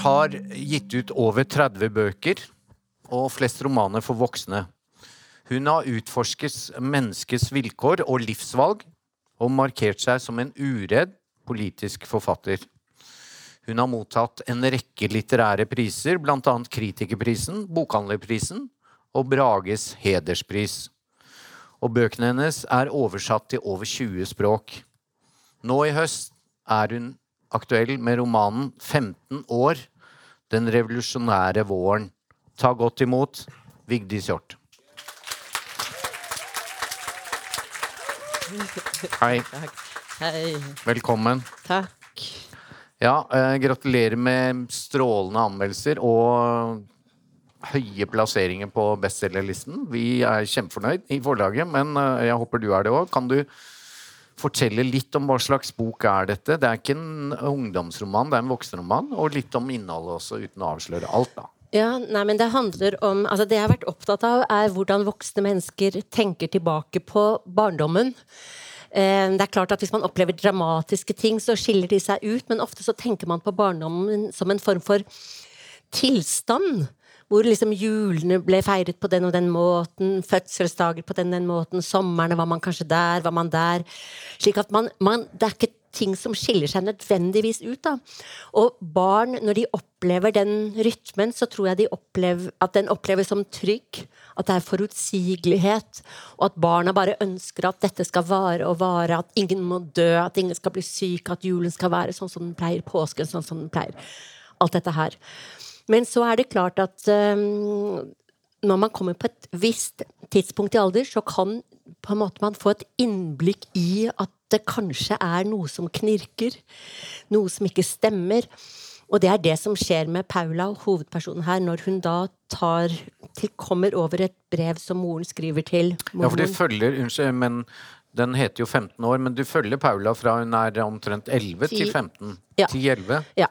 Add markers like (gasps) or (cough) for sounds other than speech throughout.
har gitt ut over 30 bøker, og flest romaner for voksne. Hun har utforsket menneskets vilkår og livsvalg, og markert seg som en uredd politisk forfatter. Hun har mottatt en rekke litterære priser, bl.a. Kritikerprisen, Bokhandlerprisen og Brages hederspris. Og bøkene hennes er oversatt til over 20 språk. Nå i høst er hun aktuell med romanen 15 år, Den revolusjonære våren. Ta godt imot Vigdis Hjorth. Hei. Hei. Velkommen. Takk. Ja, eh, gratulerer med strålende anmeldelser og høye plasseringer på bestselgerlisten. Vi er kjempefornøyd i forlaget, men eh, jeg håper du er det òg. Kan du fortelle litt om hva slags bok er dette? Det er ikke en ungdomsroman, det er en voksenroman. Og litt om innholdet også, uten å avsløre alt, da. Ja, nei, men Det handler om, altså det jeg har vært opptatt av, er hvordan voksne mennesker tenker tilbake på barndommen. Eh, Det er klart at Hvis man opplever dramatiske ting, så skiller de seg ut, men ofte så tenker man på barndommen som en form for tilstand. Hvor liksom julene ble feiret på den og den måten, fødselsdager på den og den måten, somrene var man kanskje der, var man der. Slik at man, man Det er ikke ting som skiller seg nødvendigvis ut, da. Og barn, når de opplever den rytmen, så tror jeg de opplever at den oppleves som trygg. At det er forutsigelighet, og at barna bare ønsker at dette skal vare og vare, at ingen må dø, at ingen skal bli syk, at julen skal være sånn som den pleier, påsken sånn som den pleier. Alt dette her. Men så er det klart at um, når man kommer på et visst tidspunkt i alder, så kan man få et innblikk i at det kanskje er noe som knirker. Noe som ikke stemmer. Og det er det som skjer med Paula, hovedpersonen her, når hun da tar til, kommer over et brev som moren skriver til Ja, for det følger Unnskyld, men den heter jo 15 år, men du følger Paula fra hun er omtrent 11 til 15? Ja. 10-11? Ja.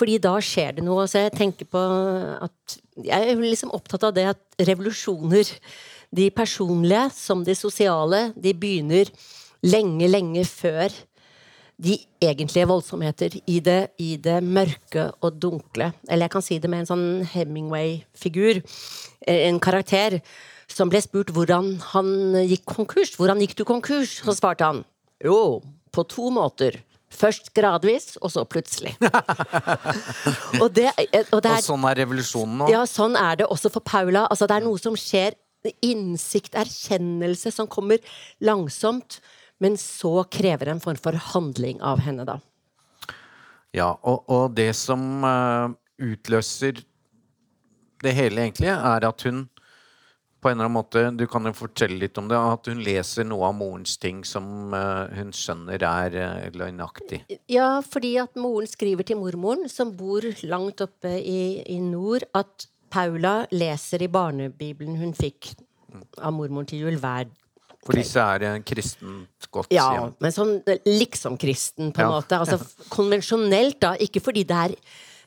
Fordi da skjer det noe. Så jeg tenker på at Jeg er liksom opptatt av det at revolusjoner, de personlige som de sosiale, de begynner lenge, lenge før de egentlige voldsomheter i det, i det mørke og dunkle. Eller jeg kan si det med en sånn Hemingway-figur. eh, En karakter som ble spurt hvordan han gikk konkurs. Hvordan gikk du konkurs? Så svarte han jo, på to måter. Først gradvis, og så plutselig. (laughs) og, det, og det Og er sånn er revolusjonen nå? ja, sånn er det også for Paula. Altså, det er noe som skjer. Innsikt, erkjennelse, som kommer langsomt. Men så krever en form for handling av henne, da. Ja, og, og det som eh, utløser det hele, egentlig, er at hun på en eller annen måte, Du kan jo fortelle litt om det. At hun leser noe av morens ting som eh, hun skjønner er uh, løgnaktig. Ja, fordi at moren skriver til mormoren, som bor langt oppe i, i nord, at Paula leser i barnebibelen hun fikk av mormoren til jul hver For disse er uh, kristent godt Ja, hjem. men sånn liksom-kristen, på en Ja. måte. Altså konvensjonelt, da. Ikke fordi det er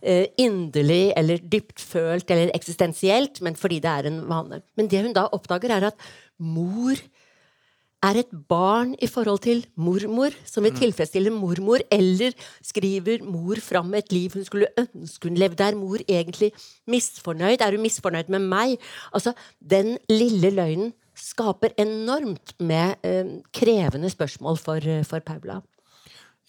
eh, inderlig eller dyptfølt eller eksistensielt, men fordi det er en vane. Men det hun da oppdager, er at mor er et barn i forhold til mormor, som vil tilfredsstille mormor, eller skriver mor fram et liv hun skulle ønske hun levde. Er mor egentlig misfornøyd? Er hun misfornøyd med meg? Altså, den lille løgnen skaper enormt med eh, krevende spørsmål for, eh, for Paula.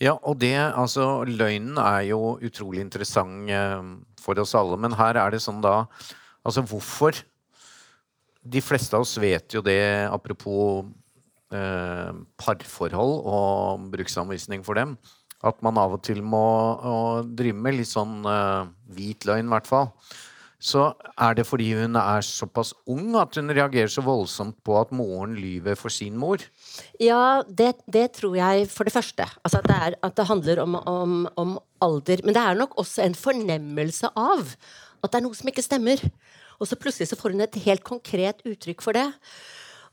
Ja, og det, altså, løgnen er jo utrolig interessant eh, for oss alle, men her er det sånn da Altså, hvorfor? De fleste av oss vet jo det, apropos eh, parforhold og bruksanvisning for dem, at man av og til må drive med litt sånn eh, hvit løgn, i hvert fall. Så er det fordi hun er såpass ung at hun reagerer så voldsomt på at moren lyver for sin mor? Ja, det, det tror jeg for det første. Altså at, det er, at det handler om, om, om alder. Men det er nok også en fornemmelse av at det er noe som ikke stemmer. Og så plutselig så får hun et helt konkret uttrykk for det.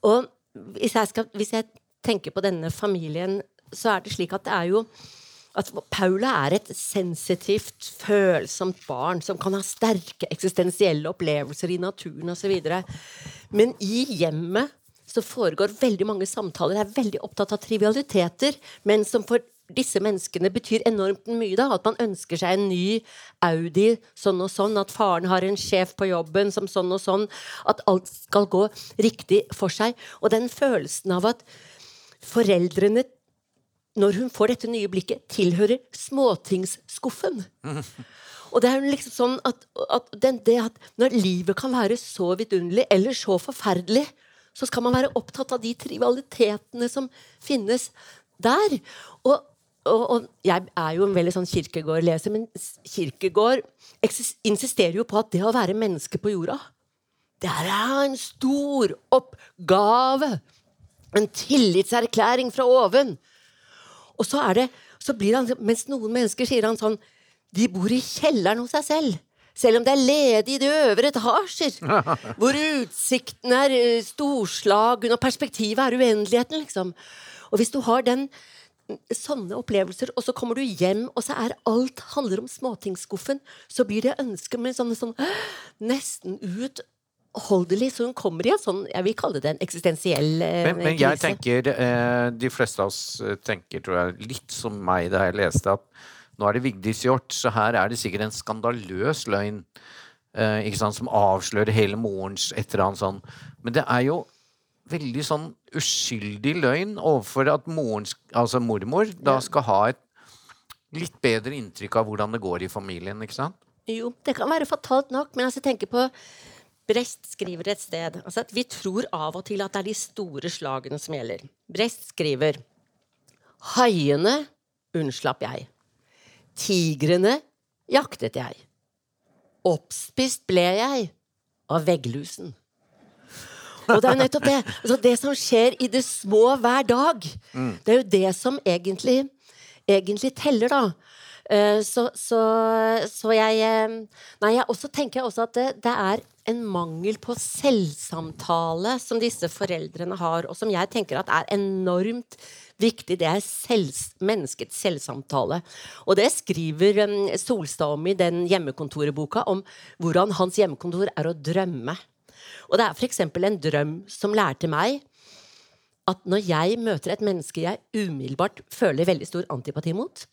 Og hvis jeg, skal, hvis jeg tenker på denne familien, så er det slik at det er jo at Paula er et sensitivt, følsomt barn som kan ha sterke eksistensielle opplevelser i naturen osv. Men i hjemmet så foregår veldig mange samtaler. Er veldig opptatt av trivialiteter, men som for disse menneskene betyr enormt mye. da, At man ønsker seg en ny Audi sånn og sånn, at faren har en sjef på jobben som sånn og sånn, at alt skal gå riktig for seg. Og den følelsen av at foreldrene når hun får dette nye blikket, tilhører småtingsskuffen. Og det er jo liksom sånn at, at, den, at når livet kan være så vidunderlig eller så forferdelig, så skal man være opptatt av de trivialitetene som finnes der. Og, og, og jeg er jo en veldig sånn Kirkegård-leser, men Kirkegård insisterer jo på at det å være menneske på jorda, det er en stor oppgave. En tillitserklæring fra oven. Og så er det, så blir han, Mens noen mennesker sier han sånn De bor i kjelleren hos seg selv. Selv om det er ledig i de øvre etasjer. (laughs) Hvor utsikten er eh, storslagen, og perspektivet er uendeligheten, liksom. Og hvis du har den sånne opplevelser, og så kommer du hjem, og så er alt handler om småtingsskuffen, så blir det ønsket med sånne sånn (gasps) nesten ut utholdelig, så hun kommer i en sånn jeg vil kalle det en eksistensiell eh, men, men jeg tenker, eh, De fleste av oss eh, tenker, tror jeg, litt som meg da jeg leste, at nå er det Vigdis Hjorth, så her er det sikkert en skandaløs løgn eh, ikke sant, som avslører hele morens et eller annet sånn. Men det er jo veldig sånn uskyldig løgn overfor at morens, altså mormor da skal ha et litt bedre inntrykk av hvordan det går i familien, ikke sant? Jo, det kan være fatalt nok, men altså, tenker på Brest skriver et sted altså at vi tror av og til at det er de store slagene som gjelder. Brest skriver Haiene unnslapp jeg. Tigrene jaktet jeg. Oppspist ble jeg av vegglusen. Og det er jo nettopp det. Altså det som skjer i det små hver dag, mm. det er jo det som egentlig, egentlig teller, da. Eh, så, så, så jeg eh, Nei, jeg også tenker jeg også at det, det er en mangel på selvsamtale som disse foreldrene har, og som jeg tenker at er enormt viktig. Det er selv, menneskets selvsamtale. Og det skriver um, Solstad om i den hjemmekontorboka, om hvordan hans hjemmekontor er å drømme. Og det er f.eks. en drøm som lærte meg at når jeg møter et menneske jeg umiddelbart føler veldig stor antipati mot,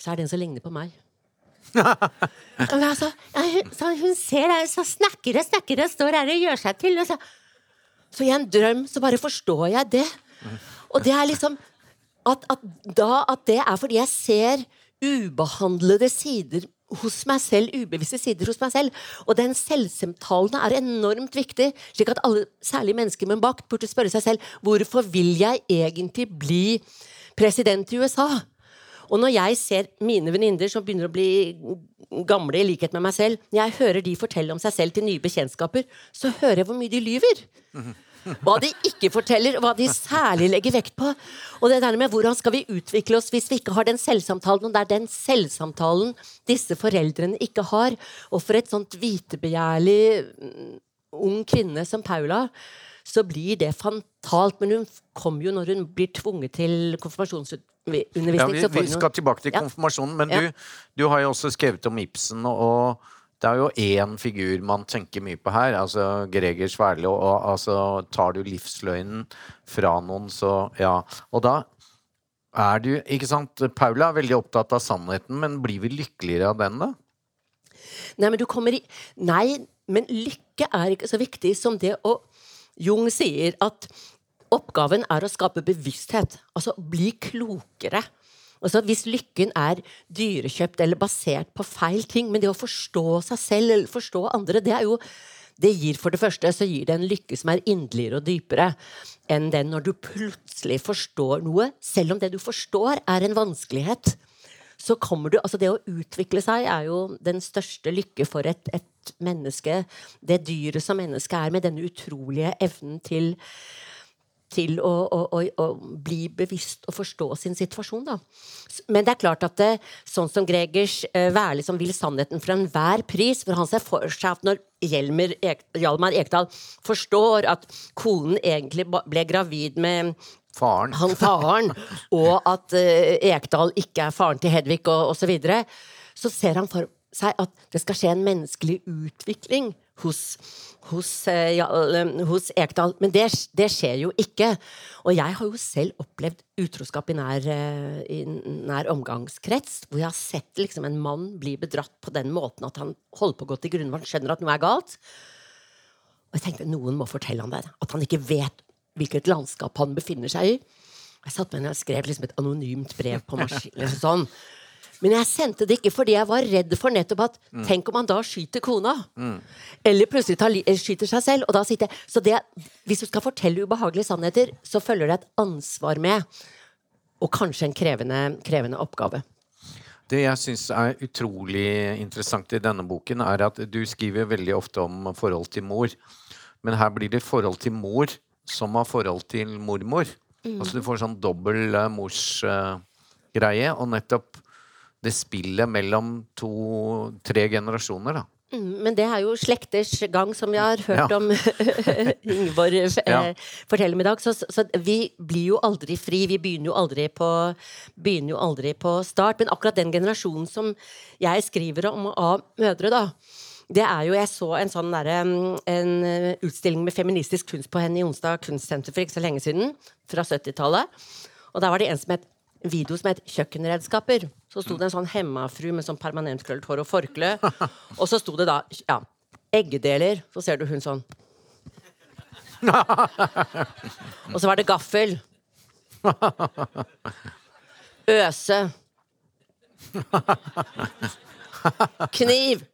så er det en som ligner på meg. altså, hun, ser deg, så snakker og snakker og står her og gjør seg til. Så, så, i en drøm så bare forstår jeg det. Og det er liksom at, at, da, at det er fordi jeg ser ubehandlede sider hos meg selv, ubevisste sider hos meg selv. Og den selvsamtalen er enormt viktig, slik at alle, særlig mennesker med makt, burde spørre seg selv hvorfor vil jeg egentlig bli president i USA? Og når jeg ser mine venninner som begynner å bli gamle i likhet med meg selv, når jeg hører de fortelle om seg selv til nye bekjentskaper, så hører jeg hvor mye de lyver. Hva de ikke forteller, hva de særlig legger vekt på. Og det der med hvordan skal vi utvikle oss hvis vi ikke har den selvsamtalen, og det er den selvsamtalen disse foreldrene ikke har. Og for et sånt vitebegjærlig mm, ung kvinne som Paula, så blir det fantalt. Men hun kommer jo når hun blir tvunget til konfirmasjonsundervisning ja, vi, vi, skal tilbake til konfirmasjonen, men du, du, har jo også skrevet om Ibsen, og det er jo én figur man tenker mye på her, altså Greger Sverle, og, og altså tar du livsløgnen fra noen, så ja. Og da er du Ikke sant, Paula er veldig opptatt av sannheten, men blir vi lykkeligere av den, da? Nei, men du kommer i Nei, men lykke er ikke så viktig som det å Jung sier at Oppgaven er å skape bevissthet. Altså bli klokere. Altså, hvis lykken er dyrekjøpt eller basert på feil ting, men det å forstå seg selv eller forstå andre, det er jo det gir for det første så gir det en lykke som er inderligere og dypere enn den når du plutselig forstår noe, selv om det du forstår, er en vanskelighet. Så kommer du, altså Det å utvikle seg er jo den største lykke for et, et menneske. Det dyret som mennesket er, med denne utrolige evnen til til å, å, å, bli bevisst og forstå sin situasjon. Da. Men det er klart at det, sånn som Gregers uh, Værli som vil sannheten for enhver pris For han ser for seg at når Hjelmer, Ek, Hjalmar Ekdal forstår at konen egentlig ble gravid med faren, han faren (laughs) og at uh, Ekdal ikke er faren til Hedvig og osv., så, videre, så ser han for seg at det skal skje en menneskelig utvikling hos, hos, eh, ja, eh, hos Ekdal. Men det, det, skjer jo ikke. Og jeg har jo selv opplevd utroskap i nær, eh, i nær omgangskrets, hvor jeg har sett liksom, en mann bli bedratt på den måten at han holder på å gå til grunnvann, han skjønner at noe er galt. Og jeg tenkte noen må fortelle ham det. At han ikke vet hvilket landskap han befinner seg i. Jeg satt med henne og skrev liksom et anonymt brev på (laughs) maskin. Liksom sånn. Men jeg sendte det ikke fordi jeg var redd for nettopp at mm. Tenk om han da skyter kona? Mm. Eller plutselig tar, eh, skyter seg selv. Og da sitter jeg, så det, hvis du skal fortelle ubehagelige sannheter, så følger det et ansvar med. Og kanskje en krevende, krevende oppgave. Det jeg syns er utrolig interessant i denne boken, er at du skriver veldig ofte om forhold til mor. Men her blir det forhold til mor som har forhold til mormor. Mm. Altså du får sånn dobbel uh, morsgreie. Uh, og nettopp det spillet mellom to-tre generasjoner, da. Mm, men det er jo slekters gang, som vi har hørt ja. om (laughs) Ingeborg eh, ja. fortelle om i dag. Så, så, vi blir jo aldri fri. Vi begynner jo aldri, på, begynner jo aldri på start. Men akkurat den generasjonen som jeg skriver om av mødre, da, det er jo, Jeg så en sånn der, en utstilling med feministisk kunst på henne i Onsdag kunstsenter for ikke så lenge siden. Fra 70-tallet. Og der var det en som het video som het 'Kjøkkenredskaper'. Så sto det en sånn hemmafru med sånn permanentkrøllet hår og forkle. (laughs) Og så sto det da ja, eggedeler. Så ser du hun sånn. (laughs) Og så var det gaffel. Øse. Kniv.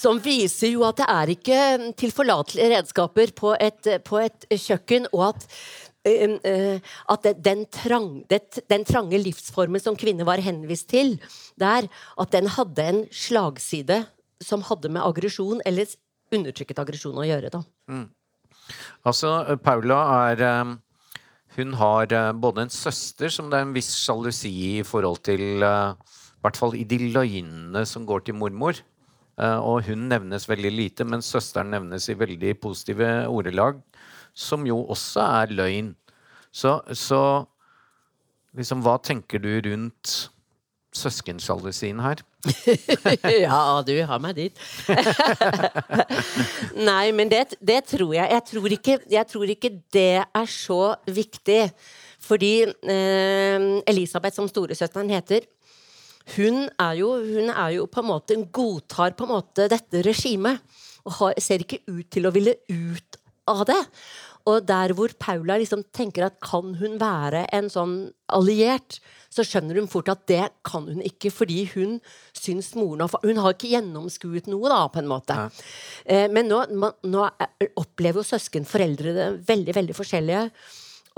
Som viser jo at det er ikke tilforlatelige redskaper på et, på et kjøkken, og at at den, trang, den, trange livsformen som kvinner var henvist til der, at den hadde en slagside som hadde med aggresjon eller undertrykket aggresjon å gjøre. da. Mm. Altså, Paula er eh, Hun har eh, både en søster som det er en viss sjalusi i forhold til I hvert fall i de løgnene som går til mormor. Og hun nevnes veldig lite, men søsteren nevnes i veldig positive ordelag som jo også er løgn. Så, så liksom, hva tenker du rundt søskensjalusien her? (laughs) ja, du har meg dit. (laughs) Nei, men det, det, tror jeg. Jeg tror, ikke, jeg tror, ikke, det er så viktig. Fordi eh, Elisabeth, som storesøsteren heter, hun er, jo, hun er jo på en måte godtar på en måte dette regimet. Og har, ser ikke ut til å ville ut av det. Og der hvor Paula liksom tenker at kan hun være en sånn alliert, så skjønner hun fort at det kan hun ikke, fordi hun syns moren har Hun har ikke gjennomskuet noe, da, på en måte. Ja. Eh, men nå, nå, opplever jo søsken foreldre det veldig, veldig forskjellige.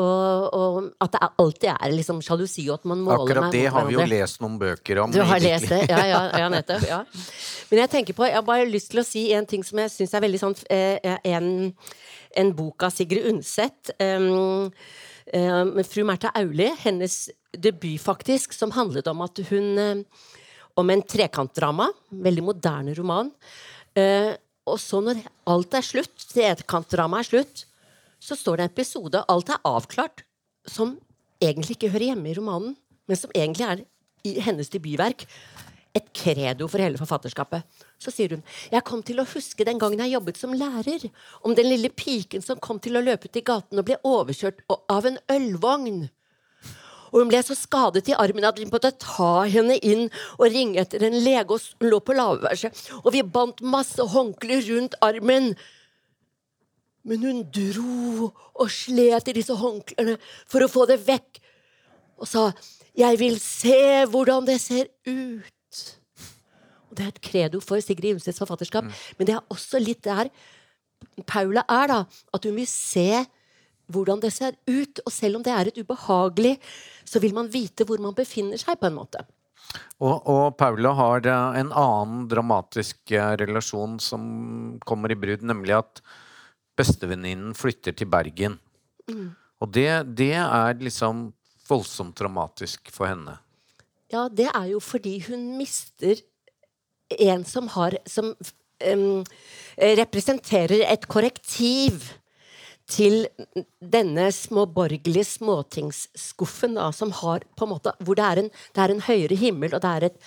Og, og, at det er, alltid er liksom sjalusi, og at man måler Akkurat det har vi jo lest noen bøker om. Du har lest det, ja, ja, ja nettopp. Ja. Men jeg tenker på, jeg har bare lyst til å si en ting som jeg syns er veldig sånn eh, en en bok av Sigrid Undset. Um, um, fru Märtha Auli, hennes debut, faktisk, som handlet om at hun um, Om en trekantdrama. Veldig moderne roman. Uh, og så, når alt er slutt, trekantdramaet er slutt, så står det en episode, alt er avklart, som egentlig ikke hører hjemme i romanen, men som egentlig er i hennes debutverk et credo for hele forfatterskapet. Så sier hun jeg kom til å huske den gangen jeg jobbet som lærer, om den lille piken som kom til å løpe ut i gaten og ble overkjørt av en ølvogn. Og hun ble så skadet i armen at vi måtte ta henne inn og ringe etter en lege. og Hun lå på lavværelset, og vi bandt masse håndklær rundt armen. Men hun dro og slet i disse håndklærne for å få det vekk, og sa 'Jeg vil se hvordan det ser ut'. Og det er et credo for Sigrid Undsteds forfatterskap. Mm. Men det er også litt der Paula er, da. At hun vil se hvordan det ser ut. Og selv om det er et ubehagelig, så vil man vite hvor man befinner seg, på en måte. Og, og Paula har en annen dramatisk eh, relasjon som kommer i brudd, nemlig at bestevenninnen flytter til Bergen. Mm. Og det, det er liksom voldsomt dramatisk for henne. Ja, det er jo fordi hun mister en som har Som um, representerer et korrektiv til denne småborgerlige småtingsskuffen, da, som har på en måte Hvor det er en, det er en høyere himmel, og det er et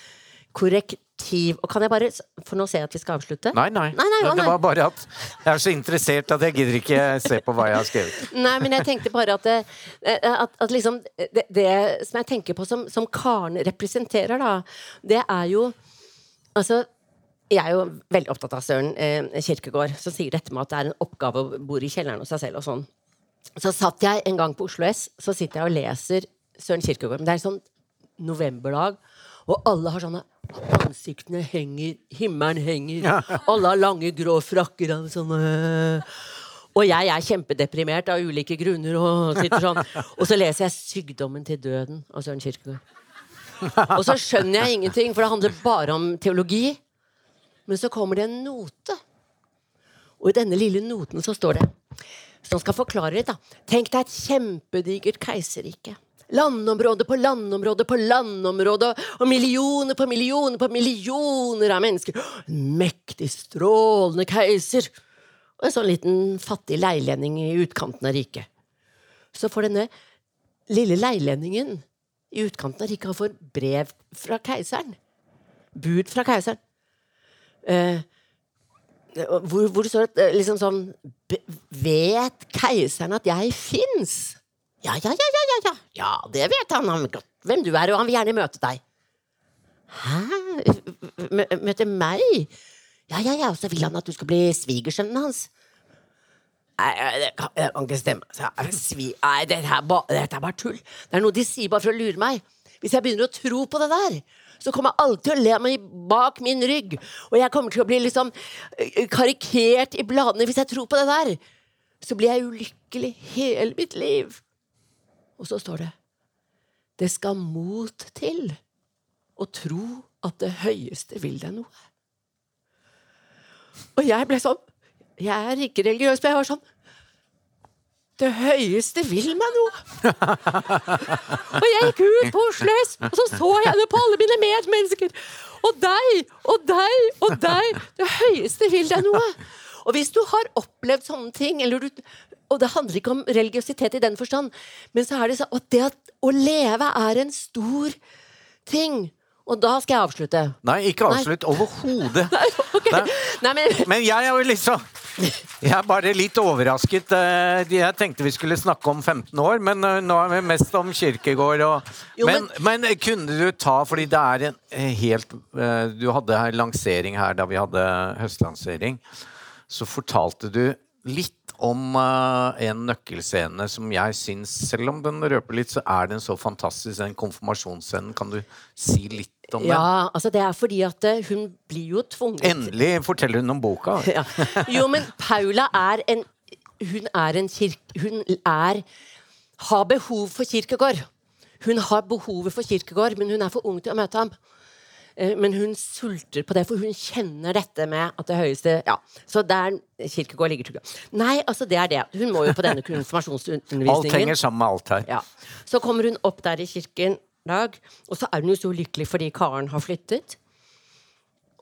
korrekt, perspektiv. Og kan jeg bare For nå ser jeg at vi skal avslutte. Nei, nei. Nei, nei, å, det var bare at jeg er så interessert at jeg gidder ikke se på hva jeg har skrevet. (laughs) Nei, men jeg tenkte bare at det, at, at liksom det, det som jeg tenker på som, som Karen representerer, da, det er jo Altså, jeg er jo veldig opptatt av Søren eh, Kirkegård, som sier dette med at det er en oppgave å bo i kjelleren hos seg selv og sånn. Så satt jeg en gang på Oslo S, så sitter jeg og leser Søren Kirkegård. Men det er en sånn novemberdag, og alle har sånne Ansiktene henger, himmelen henger, alle har lange, grå frakker og sånne og jeg er kjempedeprimert av ulike grunner. Og, sitter sånn. (laughs) og så leser jeg 'Sykdommen til døden' av Søren Kirkegård. Og så skjønner jeg ingenting, for det handler bare om teologi. Men så kommer det en note. Og i denne lille noten så står det Som skal forklare litt, da. Tenk deg et kjempedigert keiserrike. Landområde på landområde på landområde, og millioner på millioner på millioner av mennesker. En mektig, strålende keiser. Og en sånn liten fattig leilending i utkanten av riket. Så får denne lille leilendingen i utkanten av riket får brev fra keiseren. Bud fra keiseren. Eh, hvor, hvor det står at, eh, liksom sånn Vet keiseren at jeg fins? Ja, ja, ja, ja, ja, ja. Ja, det vet han. Han vet hvem du er, og han vil gjerne møte deg. Hæ? Mø møte meg? Ja, ja, ja, og så vil han at du skal bli svigersønnen hans. Nei, det kan, det kan ikke stemme. Så, jeg- Svi, nei, dette er, ba, dette er bare tull. Det er noe de sier bare for å lure meg. Hvis jeg begynner å tro på det der, så kommer jeg alltid til å le meg bak min rygg. Og jeg kommer til å bli liksom karikert i bladene hvis jeg tror på det der. Så blir jeg ulykkelig hele mitt liv. Og så står det Det skal mot til å tro at det høyeste vil deg noe. Og jeg ble sånn Jeg er ikke religiøs, men jeg var sånn Det høyeste vil meg noe. (laughs) og jeg gikk ut på Oslo S, og så så jeg det på alle mine medmennesker. Og deg, og deg, og deg. Det høyeste vil deg noe. Og hvis du har opplevd sånne ting, eller du, og det handler ikke om religiøsitet i den forstand, men så er det sånn at det at å leve er en stor ting. Og da skal jeg avslutte. Nei, ikke avslutt overhodet. (laughs) Ok. Nei. Nei, men Men jeg er jo liksom Jeg er bare litt overrasket. Eh, Jeg tenkte vi skulle snakke om 15 år, men eh, nå er vi mest om Kirkegård og Jo, men, men kunne du ta Fordi det er en eh, helt eh, Du hadde her lansering her da vi hadde høstlansering. Så fortalte du litt om eh, en nøkkelscene som jeg syns, selv om den røper litt, så er den så fantastisk, den konfirmasjonsscenen. Kan du si litt den? Ja, altså det er fordi at eh, hun blir jo tvunget Endelig forteller hun om boka. (laughs) ja. Jo, men Paula er en Hun er en kirke... Hun er Har behov for Kirkegård. Hun har behovet for Kirkegård, men hun er for ung til å møte ham. Eh, Men hun sulter på det, for hun kjenner dette med at det høyeste Ja, så der Kirkegård ligger til grunn. Nei, altså, det er det. Hun må jo på denne (laughs) Alt konfirmasjonsundervisningen. henger sammen med alt her. Ja. Så kommer hun opp der i kirken dag, og så er hun jo så lykkelig fordi Karen har flyttet.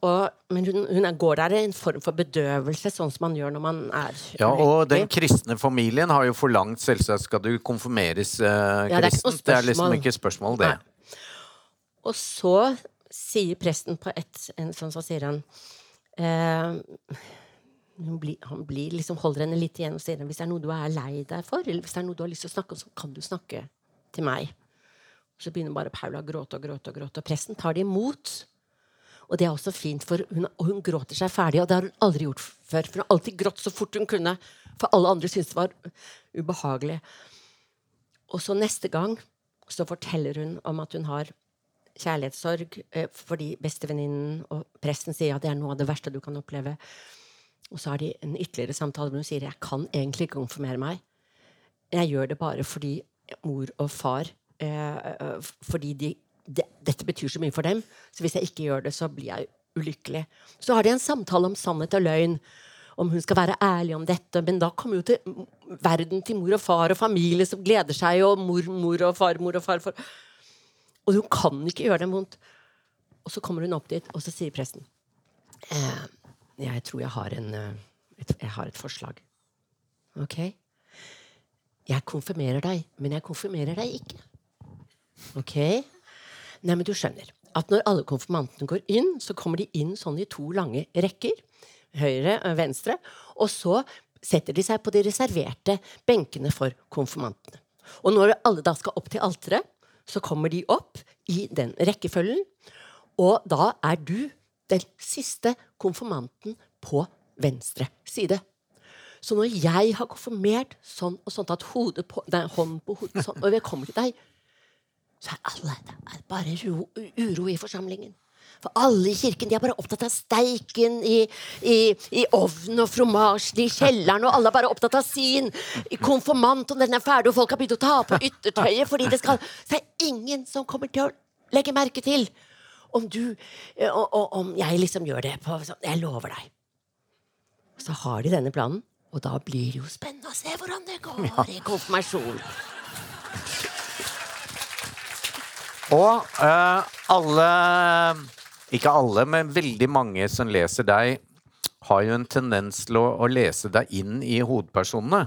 Og, men hun, hun er, går der i en form for bedøvelse, sånn som man gjør når man er Ja, og den ulykkelig. kristne familien har jo forlangt selvsagt skal du konfirmeres eh, Ja, det er noe kristent. Det er liksom ikke spørsmål, det. Nei. Og så sier presten på ett en sånn, så sier han eh, blir, Han blir liksom holder henne litt igjen og sier hvis det er noe du er lei deg for, eller hvis det er noe du har lyst til å snakke om, så kan du snakke til meg. Så begynner bare Paula å gråte og gråte, og gråte, og presten tar det imot. Og det er også fint, for hun, hun gråter seg ferdig, og det har hun aldri gjort før. For hun har alltid grått så fort hun kunne, for alle andre syntes det var ubehagelig. Og så neste gang så forteller hun om at hun har kjærlighetssorg eh, fordi bestevenninnen og presten sier at det er noe av det verste du kan oppleve. Og så har de en ytterligere samtale hvor hun sier jeg kan egentlig ikke konfirmere meg. Jeg gjør det bare fordi mor og far eh, eh, Fordi de, de, dette betyr så mye for dem. Så hvis jeg ikke gjør det, så blir jeg ulykkelig. Så har de en samtale om sannhet og løgn. Om hun skal være ærlig om dette. Men da kommer jo til verden til mor og far og familie som gleder seg, og mor, mor og far, mor og farfar. Og hun kan ikke gjøre dem vondt. Og så kommer hun opp dit, og så sier presten eh, Jeg tror jeg har, en, eh, et, jeg har et forslag. Ok? Jeg konfirmerer deg, men jeg konfirmerer deg ikke. Ok? Nei, men du skjønner. at når alle konfirmantene går inn, så kommer de inn sånn i to lange rekker. Høyre og venstre. Og så setter de seg på de reserverte benkene for konfirmantene. Og når alle da skal opp til alteret, så kommer de opp i den rekkefølgen. Og da er du den siste konfirmanten på venstre side. Så når jeg har konfirmert sånn og sånn, tatt hodet på, nei, hånden på hodet sånn, og jeg kommer til deg, så er alle det er bare ro, uro i forsamlingen. For alle i kirken de er bare opptatt av steiken i, i, i ovnen og fromasjen i kjelleren, og alle er bare opptatt av sin konfirmant, om den er ferdig, og folk har begynt å ta på yttertøyet fordi det skal Så er det ingen som kommer til å legge merke til om du Og Om jeg liksom gjør det på Jeg lover deg. Så har de denne planen, og da blir det jo spennende å se hvordan det går i konfirmasjonen. Og uh, alle Ikke alle, men veldig mange som leser deg, har jo en tendens til å, å lese deg inn i hovedpersonene.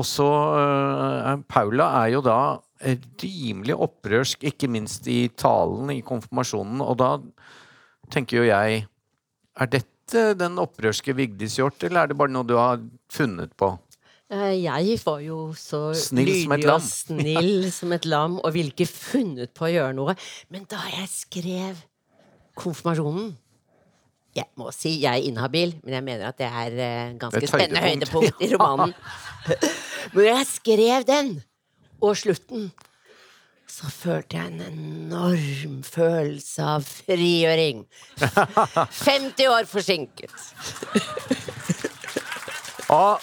Og så uh, Paula er jo da rimelig opprørsk, ikke minst i talen i konfirmasjonen. Og da tenker jo jeg Er dette den opprørske Vigdis Hjorth, eller er det bare noe du har funnet på? Eh, jeg var jo så lydig og snill (laughs) som et lam og ville ikke funnet på å gjøre noe. Men da jeg skrev konfirmasjonen Jeg må si jeg er inhabil, men jeg mener at det er uh, ganske spennende høydepunkt i (laughs) romanen. (laughs) Men jeg skrev den, og slutten, så følte jeg en enorm følelse av frigjøring. 50 år forsinket. og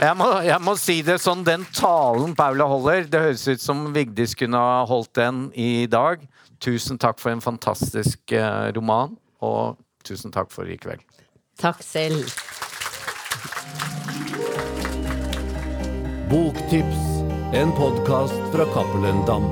jeg må, jeg må, si det sånn, den talen Paula holder, det høres ut som Vigdis kunne ha holdt den i dag. Tusen takk for en fantastisk eh, roman, og tusen takk for i kveld. Takk selv. Boktips, en podkast fra Cappelen Dam.